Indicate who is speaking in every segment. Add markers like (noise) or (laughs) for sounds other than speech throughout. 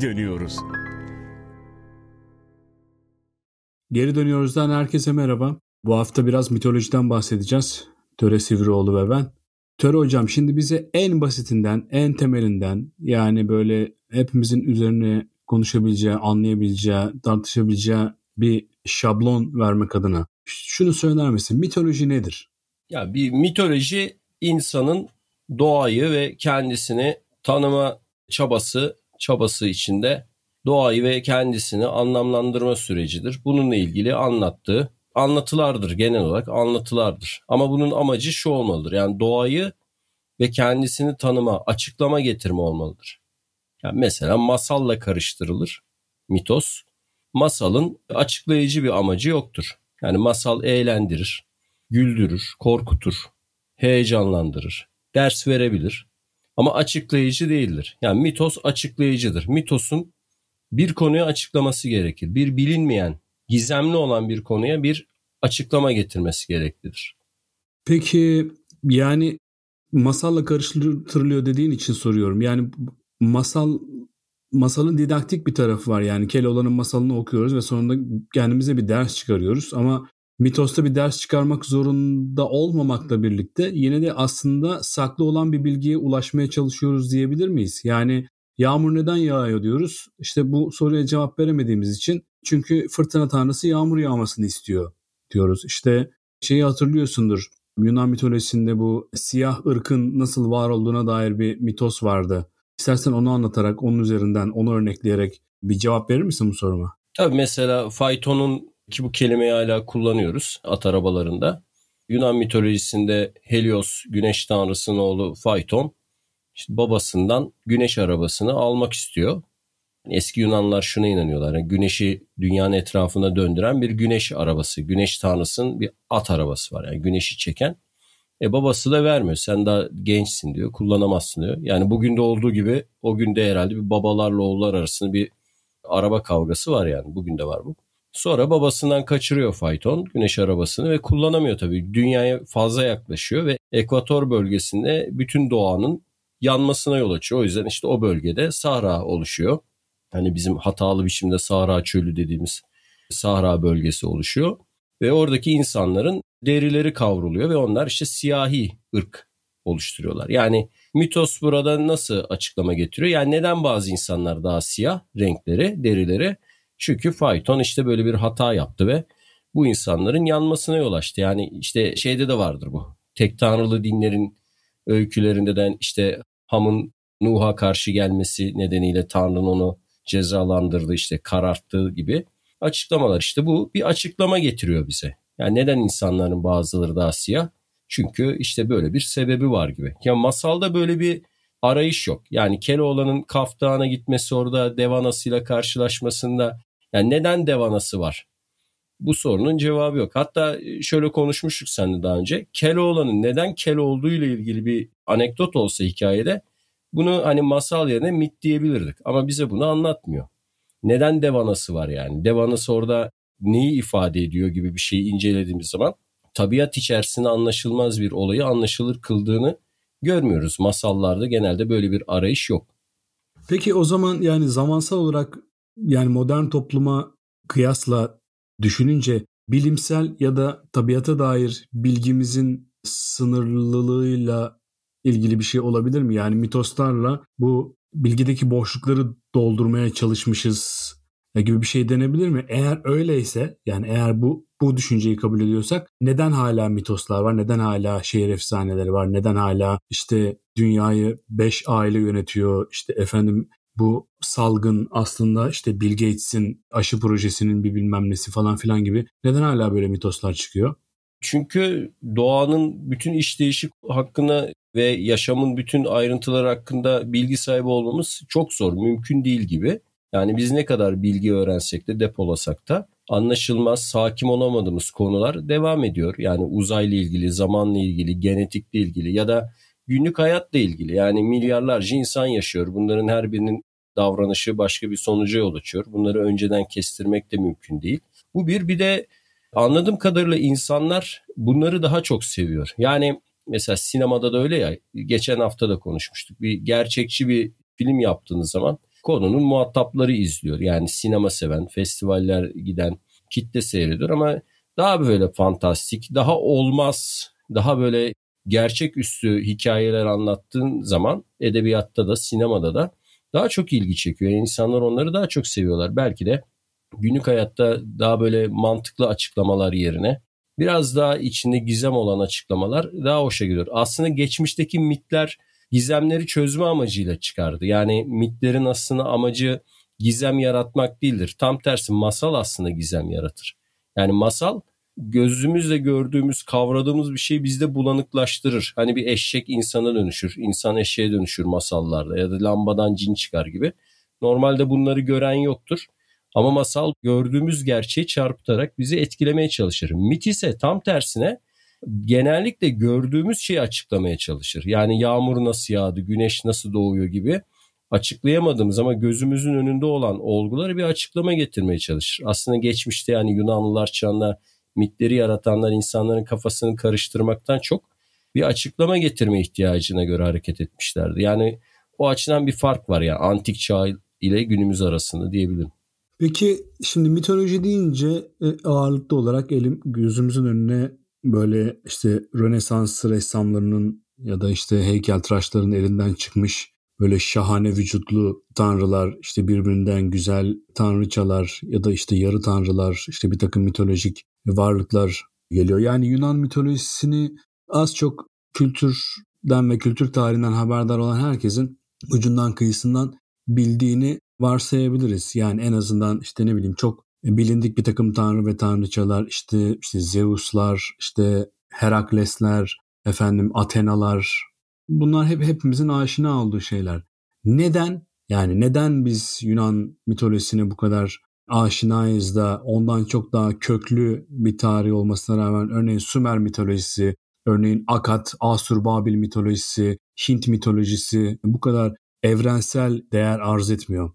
Speaker 1: geri dönüyoruz.
Speaker 2: Geri dönüyoruzdan herkese merhaba. Bu hafta biraz mitolojiden bahsedeceğiz. Töre Sivrioğlu ve ben. Töre hocam şimdi bize en basitinden, en temelinden yani böyle hepimizin üzerine konuşabileceği, anlayabileceği, tartışabileceği bir şablon vermek adına şunu söyler misin? Mitoloji nedir?
Speaker 3: Ya bir mitoloji insanın doğayı ve kendisini tanıma çabası çabası içinde doğayı ve kendisini anlamlandırma sürecidir. Bununla ilgili anlattığı anlatılardır genel olarak anlatılardır. Ama bunun amacı şu olmalıdır. Yani doğayı ve kendisini tanıma, açıklama getirme olmalıdır. Yani mesela masalla karıştırılır mitos. Masalın açıklayıcı bir amacı yoktur. Yani masal eğlendirir, güldürür, korkutur, heyecanlandırır, ders verebilir. Ama açıklayıcı değildir. Yani mitos açıklayıcıdır. Mitosun bir konuya açıklaması gerekir. Bir bilinmeyen, gizemli olan bir konuya bir açıklama getirmesi gereklidir.
Speaker 2: Peki yani masalla karıştırılıyor dediğin için soruyorum. Yani masal masalın didaktik bir tarafı var. Yani Keloğlan'ın masalını okuyoruz ve sonunda kendimize bir ders çıkarıyoruz. Ama mitosta bir ders çıkarmak zorunda olmamakla birlikte yine de aslında saklı olan bir bilgiye ulaşmaya çalışıyoruz diyebilir miyiz? Yani yağmur neden yağıyor diyoruz. İşte bu soruya cevap veremediğimiz için çünkü fırtına tanrısı yağmur yağmasını istiyor diyoruz. İşte şeyi hatırlıyorsundur. Yunan mitolojisinde bu siyah ırkın nasıl var olduğuna dair bir mitos vardı. İstersen onu anlatarak, onun üzerinden, onu örnekleyerek bir cevap verir misin bu soruma?
Speaker 3: Tabii mesela faytonun ki bu kelimeyi hala kullanıyoruz at arabalarında. Yunan mitolojisinde Helios güneş tanrısının oğlu Fayton işte babasından güneş arabasını almak istiyor. Eski Yunanlar şuna inanıyorlar. Yani güneşi dünyanın etrafına döndüren bir güneş arabası. Güneş tanrısının bir at arabası var. Yani güneşi çeken. E babası da vermiyor. Sen daha gençsin diyor. Kullanamazsın diyor. Yani bugün de olduğu gibi o günde herhalde bir babalarla oğullar arasında bir araba kavgası var yani. Bugün de var bu. Sonra babasından kaçırıyor fayton güneş arabasını ve kullanamıyor tabii. Dünyaya fazla yaklaşıyor ve ekvator bölgesinde bütün doğanın yanmasına yol açıyor. O yüzden işte o bölgede Sahra oluşuyor. Hani bizim hatalı biçimde Sahra çölü dediğimiz Sahra bölgesi oluşuyor. Ve oradaki insanların derileri kavruluyor ve onlar işte siyahi ırk oluşturuyorlar. Yani mitos burada nasıl açıklama getiriyor? Yani neden bazı insanlar daha siyah renkleri, derileri? Çünkü fayton işte böyle bir hata yaptı ve bu insanların yanmasına yol açtı. Yani işte şeyde de vardır bu. Tek tanrılı dinlerin öykülerinde de işte Ham'ın Nuh'a karşı gelmesi nedeniyle Tanrı'nın onu cezalandırdı işte kararttığı gibi açıklamalar işte bu bir açıklama getiriyor bize. Yani neden insanların bazıları daha siyah? Çünkü işte böyle bir sebebi var gibi. Ya masalda böyle bir arayış yok. Yani Keloğlan'ın Kaftan'a gitmesi orada Devanas'ıyla karşılaşmasında yani neden Devanası var? Bu sorunun cevabı yok. Hatta şöyle konuşmuştuk seninle daha önce. Keloğlan'ın neden kel olduğu ile ilgili bir anekdot olsa hikayede bunu hani masal yerine mit diyebilirdik. Ama bize bunu anlatmıyor. Neden devanası var yani? Devanası orada neyi ifade ediyor gibi bir şeyi incelediğimiz zaman tabiat içerisinde anlaşılmaz bir olayı anlaşılır kıldığını görmüyoruz. Masallarda genelde böyle bir arayış yok.
Speaker 2: Peki o zaman yani zamansal olarak yani modern topluma kıyasla düşününce bilimsel ya da tabiata dair bilgimizin sınırlılığıyla ilgili bir şey olabilir mi? Yani mitoslarla bu bilgideki boşlukları doldurmaya çalışmışız gibi bir şey denebilir mi? Eğer öyleyse yani eğer bu bu düşünceyi kabul ediyorsak neden hala mitoslar var? Neden hala şehir efsaneleri var? Neden hala işte dünyayı beş aile yönetiyor? İşte efendim bu salgın aslında işte Bill Gates'in aşı projesinin bir bilmem nesi falan filan gibi neden hala böyle mitoslar çıkıyor?
Speaker 3: Çünkü doğanın bütün işleyişi hakkında ve yaşamın bütün ayrıntıları hakkında bilgi sahibi olmamız çok zor, mümkün değil gibi. Yani biz ne kadar bilgi öğrensek de depolasak da anlaşılmaz, hakim olamadığımız konular devam ediyor. Yani uzayla ilgili, zamanla ilgili, genetikle ilgili ya da günlük hayatla ilgili. Yani milyarlarca insan yaşıyor. Bunların her birinin davranışı başka bir sonuca yol açıyor. Bunları önceden kestirmek de mümkün değil. Bu bir bir de anladığım kadarıyla insanlar bunları daha çok seviyor. Yani mesela sinemada da öyle ya geçen hafta da konuşmuştuk. Bir gerçekçi bir film yaptığınız zaman konunun muhatapları izliyor. Yani sinema seven, festivaller giden kitle seyrediyor ama daha böyle fantastik, daha olmaz, daha böyle gerçeküstü hikayeler anlattığın zaman edebiyatta da sinemada da daha çok ilgi çekiyor. İnsanlar onları daha çok seviyorlar. Belki de günlük hayatta daha böyle mantıklı açıklamalar yerine biraz daha içinde gizem olan açıklamalar daha hoşa gidiyor. Aslında geçmişteki mitler gizemleri çözme amacıyla çıkardı. Yani mitlerin aslında amacı gizem yaratmak değildir. Tam tersi masal aslında gizem yaratır. Yani masal gözümüzle gördüğümüz, kavradığımız bir şeyi bizde bulanıklaştırır. Hani bir eşek insana dönüşür, insan eşeğe dönüşür masallarda ya da lambadan cin çıkar gibi. Normalde bunları gören yoktur. Ama masal gördüğümüz gerçeği çarpıtarak bizi etkilemeye çalışır. Mit ise tam tersine genellikle gördüğümüz şeyi açıklamaya çalışır. Yani yağmur nasıl yağdı, güneş nasıl doğuyor gibi açıklayamadığımız ama gözümüzün önünde olan olguları bir açıklama getirmeye çalışır. Aslında geçmişte yani Yunanlılar çağında mitleri yaratanlar insanların kafasını karıştırmaktan çok bir açıklama getirme ihtiyacına göre hareket etmişlerdi. Yani o açıdan bir fark var ya yani antik çağ ile günümüz arasında diyebilirim.
Speaker 2: Peki şimdi mitoloji deyince e, ağırlıklı olarak elim gözümüzün önüne böyle işte Rönesans ressamlarının ya da işte heykeltıraşların elinden çıkmış böyle şahane vücutlu tanrılar, işte birbirinden güzel tanrıçalar ya da işte yarı tanrılar, işte bir takım mitolojik varlıklar geliyor. Yani Yunan mitolojisini az çok kültürden ve kültür tarihinden haberdar olan herkesin ucundan kıyısından bildiğini varsayabiliriz. Yani en azından işte ne bileyim çok bilindik bir takım tanrı ve tanrıçalar işte işte Zeus'lar, işte Heraklesler, efendim Atenalar bunlar hep hepimizin aşina olduğu şeyler. Neden? Yani neden biz Yunan mitolojisine bu kadar aşinayız da ondan çok daha köklü bir tarih olmasına rağmen örneğin Sümer mitolojisi, örneğin Akat, Asur Babil mitolojisi, Hint mitolojisi bu kadar evrensel değer arz etmiyor.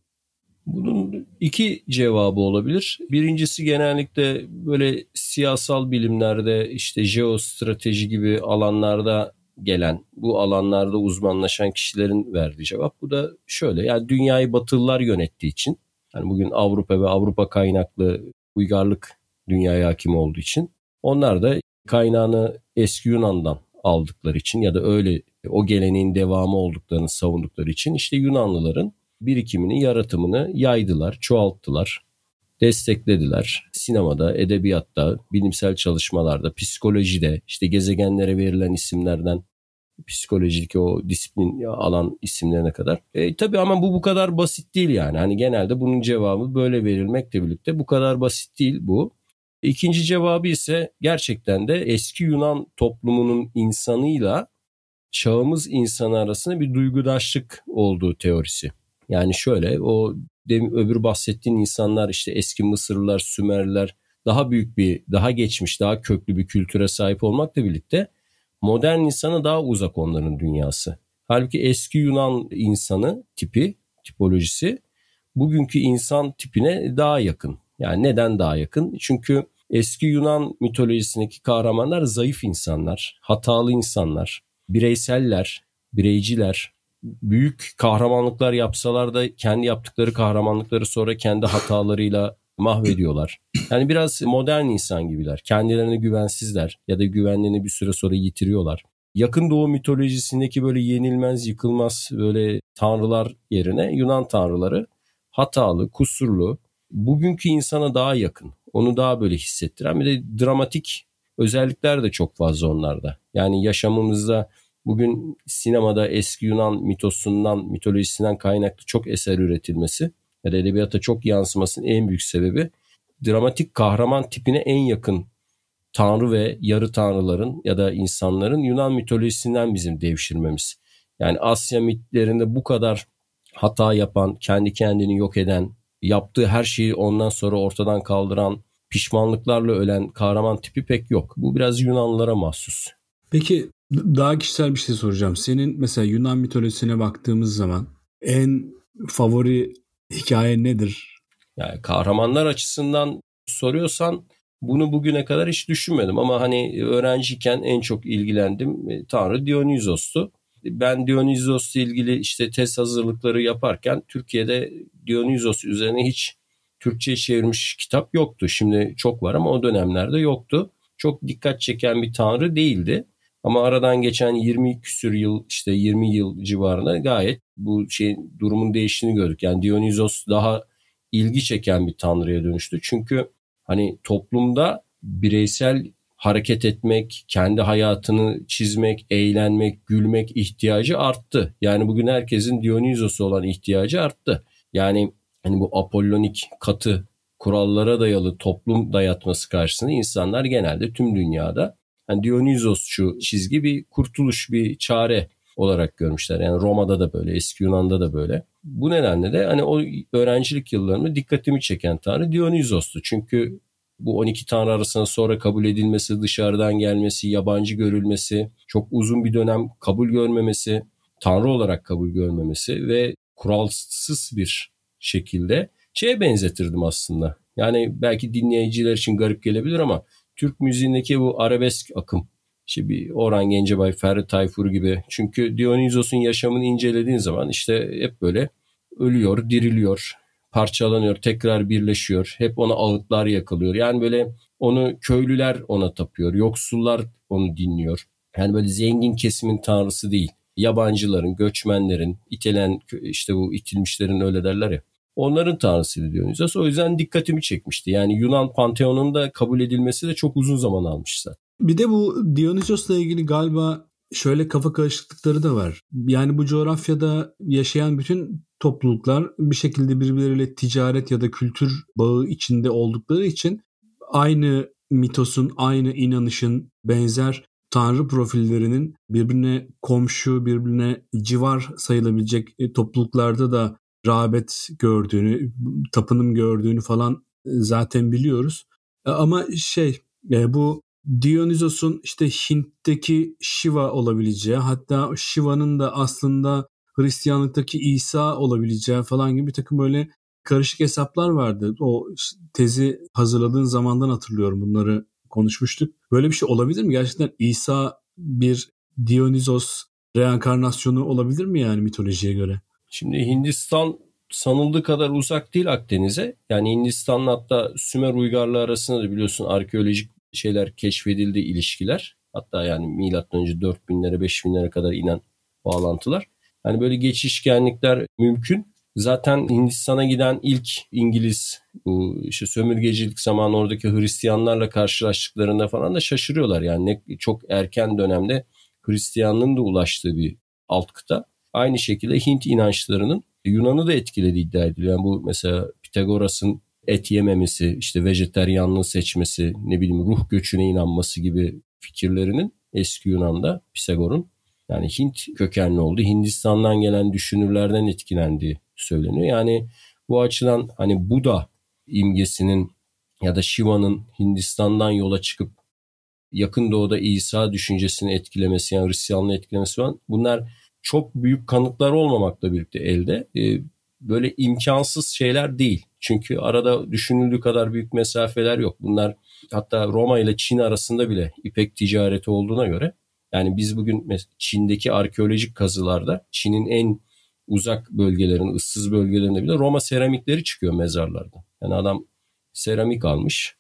Speaker 3: Bunun iki cevabı olabilir. Birincisi genellikle böyle siyasal bilimlerde işte jeostrateji gibi alanlarda gelen, bu alanlarda uzmanlaşan kişilerin verdiği cevap. Bu da şöyle yani dünyayı batılılar yönettiği için yani bugün Avrupa ve Avrupa kaynaklı uygarlık dünyaya hakim olduğu için onlar da kaynağını eski Yunan'dan aldıkları için ya da öyle o geleneğin devamı olduklarını savundukları için işte Yunanlıların birikimini, yaratımını yaydılar, çoğalttılar, desteklediler. Sinemada, edebiyatta, bilimsel çalışmalarda, psikolojide, işte gezegenlere verilen isimlerden psikolojik o disiplin alan isimlerine kadar. E, tabii ama bu bu kadar basit değil yani. Hani genelde bunun cevabı böyle verilmekle birlikte bu kadar basit değil bu. İkinci cevabı ise gerçekten de eski Yunan toplumunun insanıyla çağımız insanı arasında bir duygudaşlık olduğu teorisi. Yani şöyle o demin öbür bahsettiğin insanlar işte eski Mısırlılar, Sümerliler daha büyük bir, daha geçmiş, daha köklü bir kültüre sahip olmakla birlikte modern insana daha uzak onların dünyası. Halbuki eski Yunan insanı tipi, tipolojisi bugünkü insan tipine daha yakın. Yani neden daha yakın? Çünkü eski Yunan mitolojisindeki kahramanlar zayıf insanlar, hatalı insanlar, bireyseller, bireyciler, büyük kahramanlıklar yapsalar da kendi yaptıkları kahramanlıkları sonra kendi hatalarıyla mahvediyorlar. Yani biraz modern insan gibiler. Kendilerine güvensizler ya da güvenlerini bir süre sonra yitiriyorlar. Yakın Doğu mitolojisindeki böyle yenilmez, yıkılmaz böyle tanrılar yerine Yunan tanrıları hatalı, kusurlu, bugünkü insana daha yakın. Onu daha böyle hissettiren bir de dramatik özellikler de çok fazla onlarda. Yani yaşamımızda bugün sinemada eski Yunan mitosundan, mitolojisinden kaynaklı çok eser üretilmesi ya edebiyata çok yansımasının en büyük sebebi dramatik kahraman tipine en yakın tanrı ve yarı tanrıların ya da insanların Yunan mitolojisinden bizim devşirmemiz. Yani Asya mitlerinde bu kadar hata yapan, kendi kendini yok eden, yaptığı her şeyi ondan sonra ortadan kaldıran, pişmanlıklarla ölen kahraman tipi pek yok. Bu biraz Yunanlılara mahsus.
Speaker 2: Peki daha kişisel bir şey soracağım. Senin mesela Yunan mitolojisine baktığımız zaman en favori hikaye nedir?
Speaker 3: Yani kahramanlar açısından soruyorsan bunu bugüne kadar hiç düşünmedim ama hani öğrenciyken en çok ilgilendim e, Tanrı Dionysos'tu. ben Dionysos'la ilgili işte test hazırlıkları yaparken Türkiye'de Dionysos üzerine hiç Türkçe çevirmiş kitap yoktu. Şimdi çok var ama o dönemlerde yoktu. Çok dikkat çeken bir tanrı değildi. Ama aradan geçen 20 küsür yıl işte 20 yıl civarında gayet bu şey durumun değiştiğini gördük. Yani Dionysos daha ilgi çeken bir tanrıya dönüştü. Çünkü hani toplumda bireysel hareket etmek, kendi hayatını çizmek, eğlenmek, gülmek ihtiyacı arttı. Yani bugün herkesin Dionysos'u olan ihtiyacı arttı. Yani hani bu apollonik katı kurallara dayalı toplum dayatması karşısında insanlar genelde tüm dünyada yani Dionysosçu çizgi bir kurtuluş, bir çare olarak görmüşler. Yani Roma'da da böyle, eski Yunan'da da böyle. Bu nedenle de hani o öğrencilik yıllarımda dikkatimi çeken tanrı Dionysos'tu. Çünkü bu 12 tanrı arasında sonra kabul edilmesi, dışarıdan gelmesi, yabancı görülmesi, çok uzun bir dönem kabul görmemesi, tanrı olarak kabul görmemesi ve kuralsız bir şekilde şeye benzetirdim aslında. Yani belki dinleyiciler için garip gelebilir ama Türk müziğindeki bu arabesk akım işte bir Orhan Gencebay, Ferdi Tayfur gibi. Çünkü Dionysos'un yaşamını incelediğin zaman işte hep böyle ölüyor, diriliyor, parçalanıyor, tekrar birleşiyor. Hep ona ağıtlar yakılıyor. Yani böyle onu köylüler ona tapıyor, yoksullar onu dinliyor. Yani böyle zengin kesimin tanrısı değil. Yabancıların, göçmenlerin, itelen işte bu itilmişlerin öyle derler ya. Onların tanrısıydı Dionysos. O yüzden dikkatimi çekmişti. Yani Yunan Panteon'un kabul edilmesi de çok uzun zaman almış zaten.
Speaker 2: Bir de bu Dionysos'la ilgili galiba şöyle kafa karışıklıkları da var. Yani bu coğrafyada yaşayan bütün topluluklar bir şekilde birbirleriyle ticaret ya da kültür bağı içinde oldukları için aynı mitosun, aynı inanışın benzer tanrı profillerinin birbirine komşu, birbirine civar sayılabilecek e, topluluklarda da rağbet gördüğünü, tapınım gördüğünü falan e, zaten biliyoruz. E, ama şey bu Dionysos'un işte Hint'teki Shiva olabileceği hatta Shiva'nın da aslında Hristiyanlıktaki İsa olabileceği falan gibi bir takım böyle karışık hesaplar vardı. O tezi hazırladığın zamandan hatırlıyorum bunları konuşmuştuk. Böyle bir şey olabilir mi? Gerçekten İsa bir Dionysos reenkarnasyonu olabilir mi yani mitolojiye göre?
Speaker 3: Şimdi Hindistan sanıldığı kadar uzak değil Akdeniz'e. Yani Hindistan'la hatta Sümer uygarlığı arasında da biliyorsun arkeolojik şeyler keşfedildi ilişkiler. Hatta yani milattan önce 4000'lere 5000'lere kadar inen bağlantılar. Hani böyle geçişkenlikler mümkün. Zaten Hindistan'a giden ilk İngiliz bu işte sömürgecilik zamanı oradaki Hristiyanlarla karşılaştıklarında falan da şaşırıyorlar. Yani ne, çok erken dönemde Hristiyanlığın da ulaştığı bir alt kıta. Aynı şekilde Hint inançlarının Yunan'ı da etkilediği iddia ediliyor. Yani bu mesela Pitagoras'ın et yememesi, işte vejeteryanlığı seçmesi, ne bileyim ruh göçüne inanması gibi fikirlerinin eski Yunan'da Pisagor'un yani Hint kökenli oldu. Hindistan'dan gelen düşünürlerden etkilendiği söyleniyor. Yani bu açıdan hani Buda imgesinin ya da Shiva'nın Hindistan'dan yola çıkıp yakın doğuda İsa düşüncesini etkilemesi yani Hristiyanlığı etkilemesi falan bunlar çok büyük kanıtlar olmamakla birlikte elde e, böyle imkansız şeyler değil. Çünkü arada düşünüldüğü kadar büyük mesafeler yok. Bunlar hatta Roma ile Çin arasında bile ipek ticareti olduğuna göre yani biz bugün Çin'deki arkeolojik kazılarda Çin'in en uzak bölgelerin, ıssız bölgelerinde bile Roma seramikleri çıkıyor mezarlarda. Yani adam seramik almış.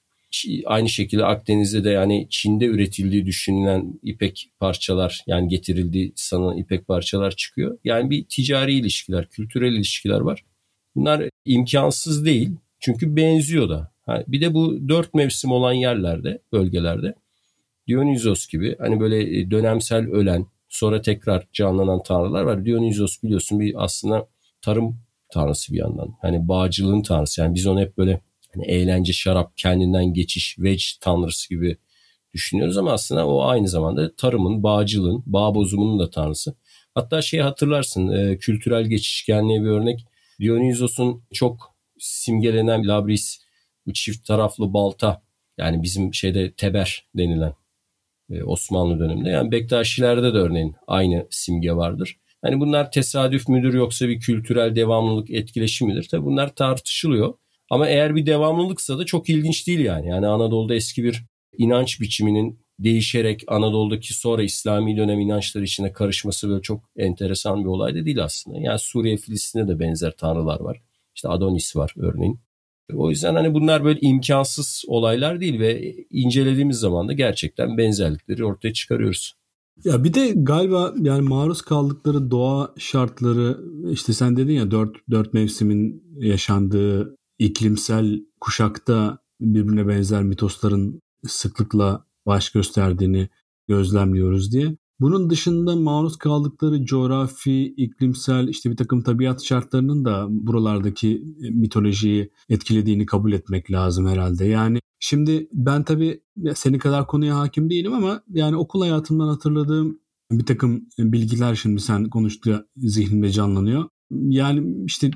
Speaker 3: Aynı şekilde Akdeniz'de de yani Çin'de üretildiği düşünülen ipek parçalar yani getirildiği sanılan ipek parçalar çıkıyor. Yani bir ticari ilişkiler, kültürel ilişkiler var. Bunlar imkansız değil çünkü benziyor da. Bir de bu dört mevsim olan yerlerde, bölgelerde Dionysos gibi hani böyle e, dönemsel ölen sonra tekrar canlanan tanrılar var. Dionysos biliyorsun bir aslında tarım tanrısı bir yandan. Hani bağcılığın tanrısı. Yani biz onu hep böyle hani eğlence, şarap, kendinden geçiş, veg tanrısı gibi düşünüyoruz ama aslında o aynı zamanda tarımın, bağcılığın, bağ bozumunun da tanrısı. Hatta şey hatırlarsın e, kültürel geçişkenliğe bir örnek. Dionysos'un çok simgelenen labris, bu çift taraflı balta yani bizim şeyde teber denilen e, Osmanlı döneminde. Yani Bektaşilerde de örneğin aynı simge vardır. Hani bunlar tesadüf müdür yoksa bir kültürel devamlılık etkileşim midir? Tabii bunlar tartışılıyor. Ama eğer bir devamlılıksa da çok ilginç değil yani. Yani Anadolu'da eski bir inanç biçiminin değişerek Anadolu'daki sonra İslami dönem inançları içine karışması böyle çok enteresan bir olay da değil aslında. Yani Suriye, Filistin'de de benzer tanrılar var. İşte Adonis var örneğin. O yüzden hani bunlar böyle imkansız olaylar değil ve incelediğimiz zaman da gerçekten benzerlikleri ortaya çıkarıyoruz.
Speaker 2: Ya bir de galiba yani maruz kaldıkları doğa şartları işte sen dedin ya dört, dört mevsimin yaşandığı iklimsel kuşakta birbirine benzer mitosların sıklıkla baş gösterdiğini gözlemliyoruz diye. Bunun dışında maruz kaldıkları coğrafi, iklimsel işte bir takım tabiat şartlarının da buralardaki mitolojiyi etkilediğini kabul etmek lazım herhalde. Yani şimdi ben tabii seni kadar konuya hakim değilim ama yani okul hayatımdan hatırladığım bir takım bilgiler şimdi sen konuştuğu zihnimde canlanıyor. Yani işte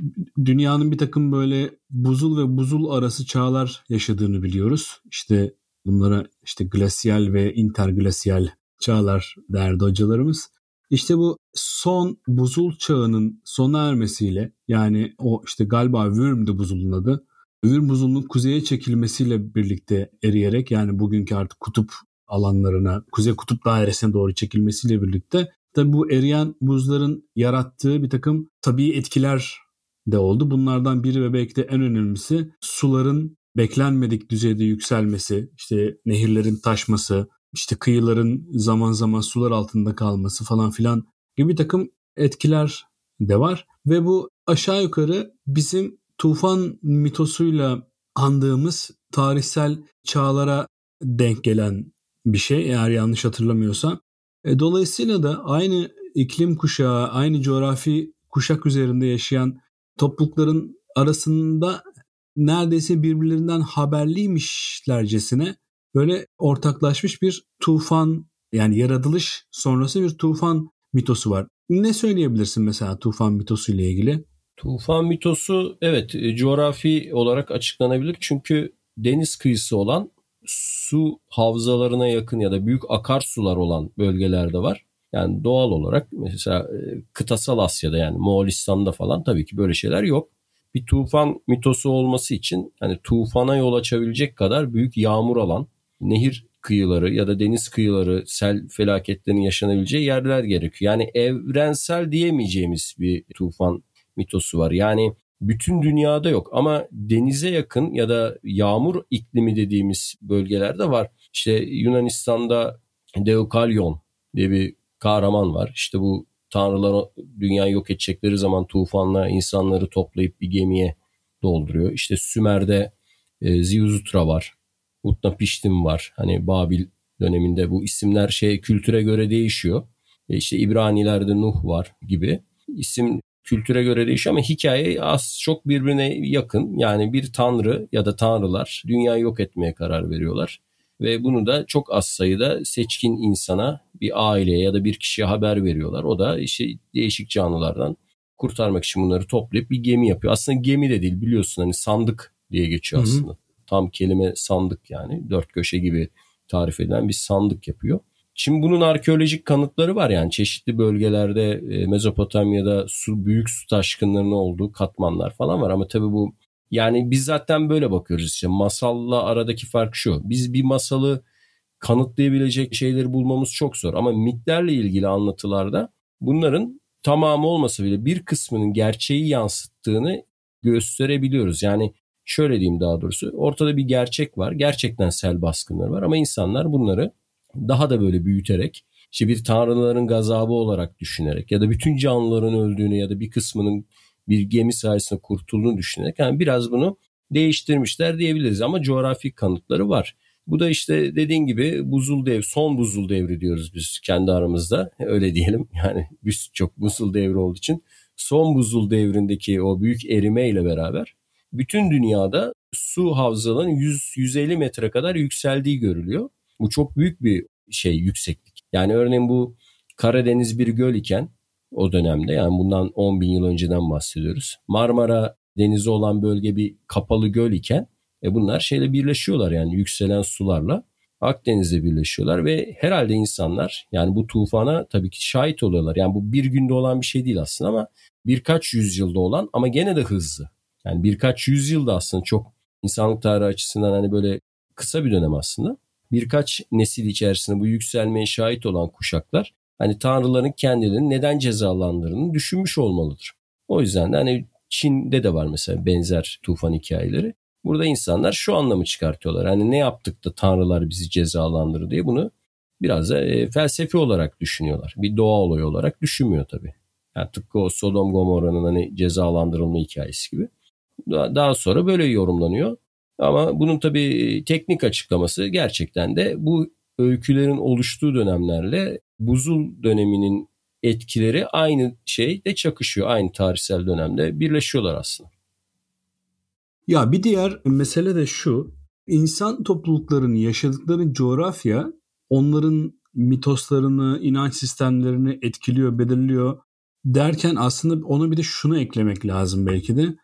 Speaker 2: dünyanın bir takım böyle buzul ve buzul arası çağlar yaşadığını biliyoruz. İşte bunlara işte glasyal ve interglasyal çağlar derdi hocalarımız. İşte bu son buzul çağının sona ermesiyle yani o işte galiba Würm'de buzulun adı. Würm buzulunun kuzeye çekilmesiyle birlikte eriyerek yani bugünkü artık kutup alanlarına, kuzey kutup dairesine doğru çekilmesiyle birlikte tabi bu eriyen buzların yarattığı bir takım tabii etkiler de oldu. Bunlardan biri ve belki de en önemlisi suların beklenmedik düzeyde yükselmesi, işte nehirlerin taşması, işte kıyıların zaman zaman sular altında kalması falan filan gibi bir takım etkiler de var. Ve bu aşağı yukarı bizim tufan mitosuyla andığımız tarihsel çağlara denk gelen bir şey eğer yanlış hatırlamıyorsam. E, dolayısıyla da aynı iklim kuşağı, aynı coğrafi kuşak üzerinde yaşayan toplulukların arasında neredeyse birbirlerinden haberliymişlercesine böyle ortaklaşmış bir tufan yani yaratılış sonrası bir tufan mitosu var. Ne söyleyebilirsin mesela tufan mitosu ile ilgili?
Speaker 3: Tufan mitosu evet e, coğrafi olarak açıklanabilir. Çünkü deniz kıyısı olan su havzalarına yakın ya da büyük akarsular olan bölgelerde var. Yani doğal olarak mesela e, kıtasal Asya'da yani Moğolistan'da falan tabii ki böyle şeyler yok. Bir tufan mitosu olması için hani tufana yol açabilecek kadar büyük yağmur alan nehir kıyıları ya da deniz kıyıları sel felaketlerinin yaşanabileceği yerler gerekiyor. Yani evrensel diyemeyeceğimiz bir tufan mitosu var. Yani bütün dünyada yok ama denize yakın ya da yağmur iklimi dediğimiz bölgelerde var. İşte Yunanistan'da Deukalyon diye bir kahraman var. İşte bu tanrılar dünyayı yok edecekleri zaman tufanla insanları toplayıp bir gemiye dolduruyor. İşte Sümer'de e, Ziuzutra var. Utnapiştim var. Hani Babil döneminde bu isimler şey kültüre göre değişiyor. E işte İbranilerde Nuh var gibi. İsim kültüre göre değişiyor ama hikaye az çok birbirine yakın. Yani bir tanrı ya da tanrılar dünyayı yok etmeye karar veriyorlar. Ve bunu da çok az sayıda seçkin insana, bir aileye ya da bir kişiye haber veriyorlar. O da işte değişik canlılardan kurtarmak için bunları toplayıp bir gemi yapıyor. Aslında gemi de değil biliyorsun hani sandık diye geçiyor aslında. Hı hı. Tam kelime sandık yani. Dört köşe gibi tarif edilen bir sandık yapıyor. Şimdi bunun arkeolojik kanıtları var yani çeşitli bölgelerde e, Mezopotamya'da su büyük su taşkınlarının olduğu katmanlar falan var ama tabii bu yani biz zaten böyle bakıyoruz işte masalla aradaki fark şu. Biz bir masalı kanıtlayabilecek şeyleri bulmamız çok zor ama mitlerle ilgili anlatılarda bunların tamamı olmasa bile bir kısmının gerçeği yansıttığını gösterebiliyoruz. Yani şöyle diyeyim daha doğrusu ortada bir gerçek var. Gerçekten sel baskınları var ama insanlar bunları daha da böyle büyüterek işte bir tanrıların gazabı olarak düşünerek ya da bütün canlıların öldüğünü ya da bir kısmının bir gemi sayesinde kurtulduğunu düşünerek yani biraz bunu değiştirmişler diyebiliriz ama coğrafi kanıtları var. Bu da işte dediğin gibi buzul dev, son buzul devri diyoruz biz kendi aramızda. Öyle diyelim. (laughs) Yani biz çok buzul devri olduğu için son buzul devrindeki o büyük erime ile beraber bütün dünyada su havzalarının 100-150 metre kadar yükseldiği görülüyor. Bu çok büyük bir şey yükseklik. Yani örneğin bu Karadeniz bir göl iken o dönemde yani bundan 10 bin yıl önceden bahsediyoruz. Marmara denizi olan bölge bir kapalı göl iken e bunlar şeyle birleşiyorlar yani yükselen sularla Akdeniz'de birleşiyorlar ve herhalde insanlar yani bu tufana tabii ki şahit oluyorlar. Yani bu bir günde olan bir şey değil aslında ama birkaç yüzyılda olan ama gene de hızlı. Yani birkaç yüzyılda aslında çok insanlık tarihi açısından hani böyle kısa bir dönem aslında. Birkaç nesil içerisinde bu yükselmeye şahit olan kuşaklar hani tanrıların kendilerini neden cezalandırdığını düşünmüş olmalıdır. O yüzden de hani Çin'de de var mesela benzer tufan hikayeleri. Burada insanlar şu anlamı çıkartıyorlar. Hani ne yaptık da tanrılar bizi cezalandırır diye bunu biraz da e, felsefi olarak düşünüyorlar. Bir doğa olayı olarak düşünmüyor tabii. Yani tıpkı o Sodom Gomorra'nın hani cezalandırılma hikayesi gibi. Daha, sonra böyle yorumlanıyor. Ama bunun tabii teknik açıklaması gerçekten de bu öykülerin oluştuğu dönemlerle buzul döneminin etkileri aynı şeyde çakışıyor. Aynı tarihsel dönemde birleşiyorlar aslında.
Speaker 2: Ya bir diğer mesele de şu. İnsan topluluklarının yaşadıkları coğrafya onların mitoslarını, inanç sistemlerini etkiliyor, belirliyor derken aslında ona bir de şunu eklemek lazım belki de.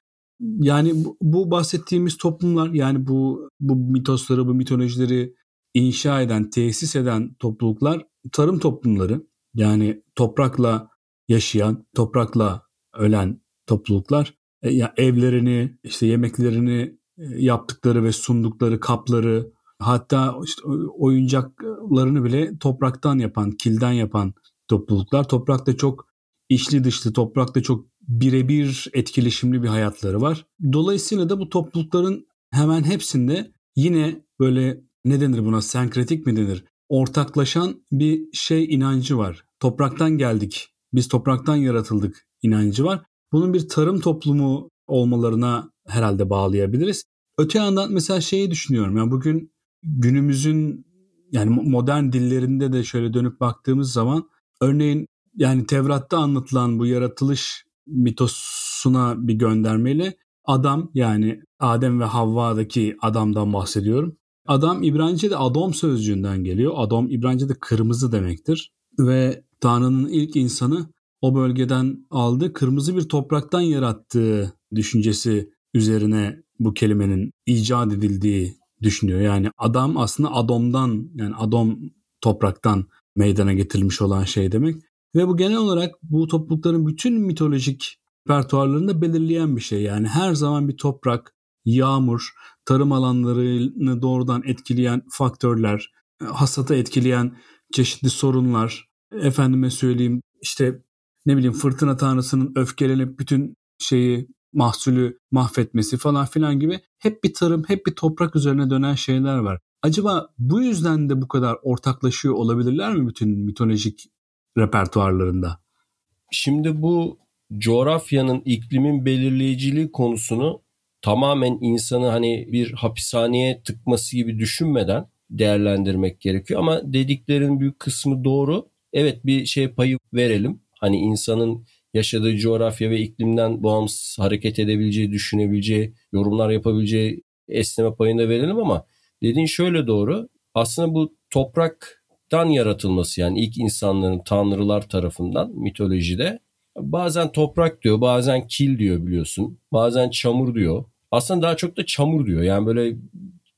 Speaker 2: Yani bu, bahsettiğimiz toplumlar yani bu bu mitosları, bu mitolojileri inşa eden, tesis eden topluluklar tarım toplumları. Yani toprakla yaşayan, toprakla ölen topluluklar. E, ya evlerini, işte yemeklerini e, yaptıkları ve sundukları kapları, hatta işte oyuncaklarını bile topraktan yapan, kilden yapan topluluklar. Toprakta çok içli dışlı, toprakta çok birebir etkileşimli bir hayatları var. Dolayısıyla da bu toplulukların hemen hepsinde yine böyle ne denir buna senkretik mi denir? Ortaklaşan bir şey inancı var. Topraktan geldik, biz topraktan yaratıldık inancı var. Bunun bir tarım toplumu olmalarına herhalde bağlayabiliriz. Öte yandan mesela şeyi düşünüyorum. Yani bugün günümüzün yani modern dillerinde de şöyle dönüp baktığımız zaman örneğin yani Tevrat'ta anlatılan bu yaratılış mitosuna bir göndermeyle adam yani Adem ve Havva'daki adamdan bahsediyorum. Adam İbranice'de Adom sözcüğünden geliyor. Adom İbranice'de kırmızı demektir. Ve Tanrı'nın ilk insanı o bölgeden aldı. Kırmızı bir topraktan yarattığı düşüncesi üzerine bu kelimenin icat edildiği düşünüyor. Yani adam aslında Adom'dan yani Adom topraktan meydana getirilmiş olan şey demek. Ve bu genel olarak bu toplulukların bütün mitolojik repertuarlarını belirleyen bir şey. Yani her zaman bir toprak, yağmur, tarım alanlarını doğrudan etkileyen faktörler, hasata etkileyen çeşitli sorunlar, efendime söyleyeyim işte ne bileyim fırtına tanrısının öfkelenip bütün şeyi mahsulü mahvetmesi falan filan gibi hep bir tarım, hep bir toprak üzerine dönen şeyler var. Acaba bu yüzden de bu kadar ortaklaşıyor olabilirler mi bütün mitolojik repertuarlarında?
Speaker 3: Şimdi bu coğrafyanın, iklimin belirleyiciliği konusunu tamamen insanı hani bir hapishaneye tıkması gibi düşünmeden değerlendirmek gerekiyor. Ama dediklerin büyük kısmı doğru. Evet bir şey payı verelim. Hani insanın yaşadığı coğrafya ve iklimden bağımsız hareket edebileceği, düşünebileceği, yorumlar yapabileceği esneme payını da verelim ama dediğin şöyle doğru. Aslında bu topraktan yaratılması yani ilk insanların tanrılar tarafından mitolojide bazen toprak diyor, bazen kil diyor biliyorsun. Bazen çamur diyor. Aslında daha çok da çamur diyor. Yani böyle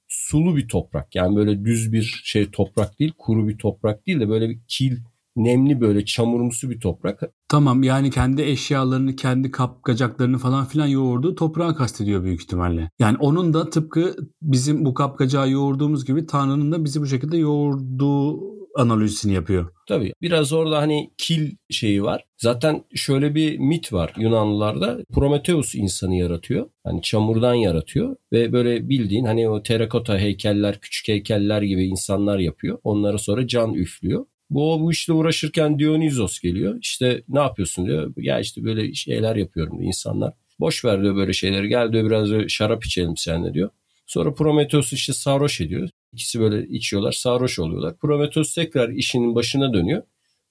Speaker 3: sulu bir toprak. Yani böyle düz bir şey toprak değil, kuru bir toprak değil de böyle bir kil nemli böyle çamurumsu bir toprak.
Speaker 2: Tamam yani kendi eşyalarını, kendi kapkacaklarını falan filan yoğurduğu toprağı kastediyor büyük ihtimalle. Yani onun da tıpkı bizim bu kapkacağı yoğurduğumuz gibi Tanrı'nın da bizi bu şekilde yoğurduğu analizini yapıyor.
Speaker 3: Tabii biraz orada hani kil şeyi var. Zaten şöyle bir mit var Yunanlılarda. Prometheus insanı yaratıyor. Hani çamurdan yaratıyor ve böyle bildiğin hani o terakota heykeller, küçük heykeller gibi insanlar yapıyor. Onlara sonra can üflüyor. Bu, bu işle uğraşırken Dionysos geliyor. İşte ne yapıyorsun diyor. Ya işte böyle şeyler yapıyorum diyor insanlar. Boş ver diyor böyle şeyleri. Gel diyor biraz şarap içelim seninle diyor. Sonra Prometheus işte sarhoş ediyor. İkisi böyle içiyorlar sarhoş oluyorlar. Prometheus tekrar işinin başına dönüyor.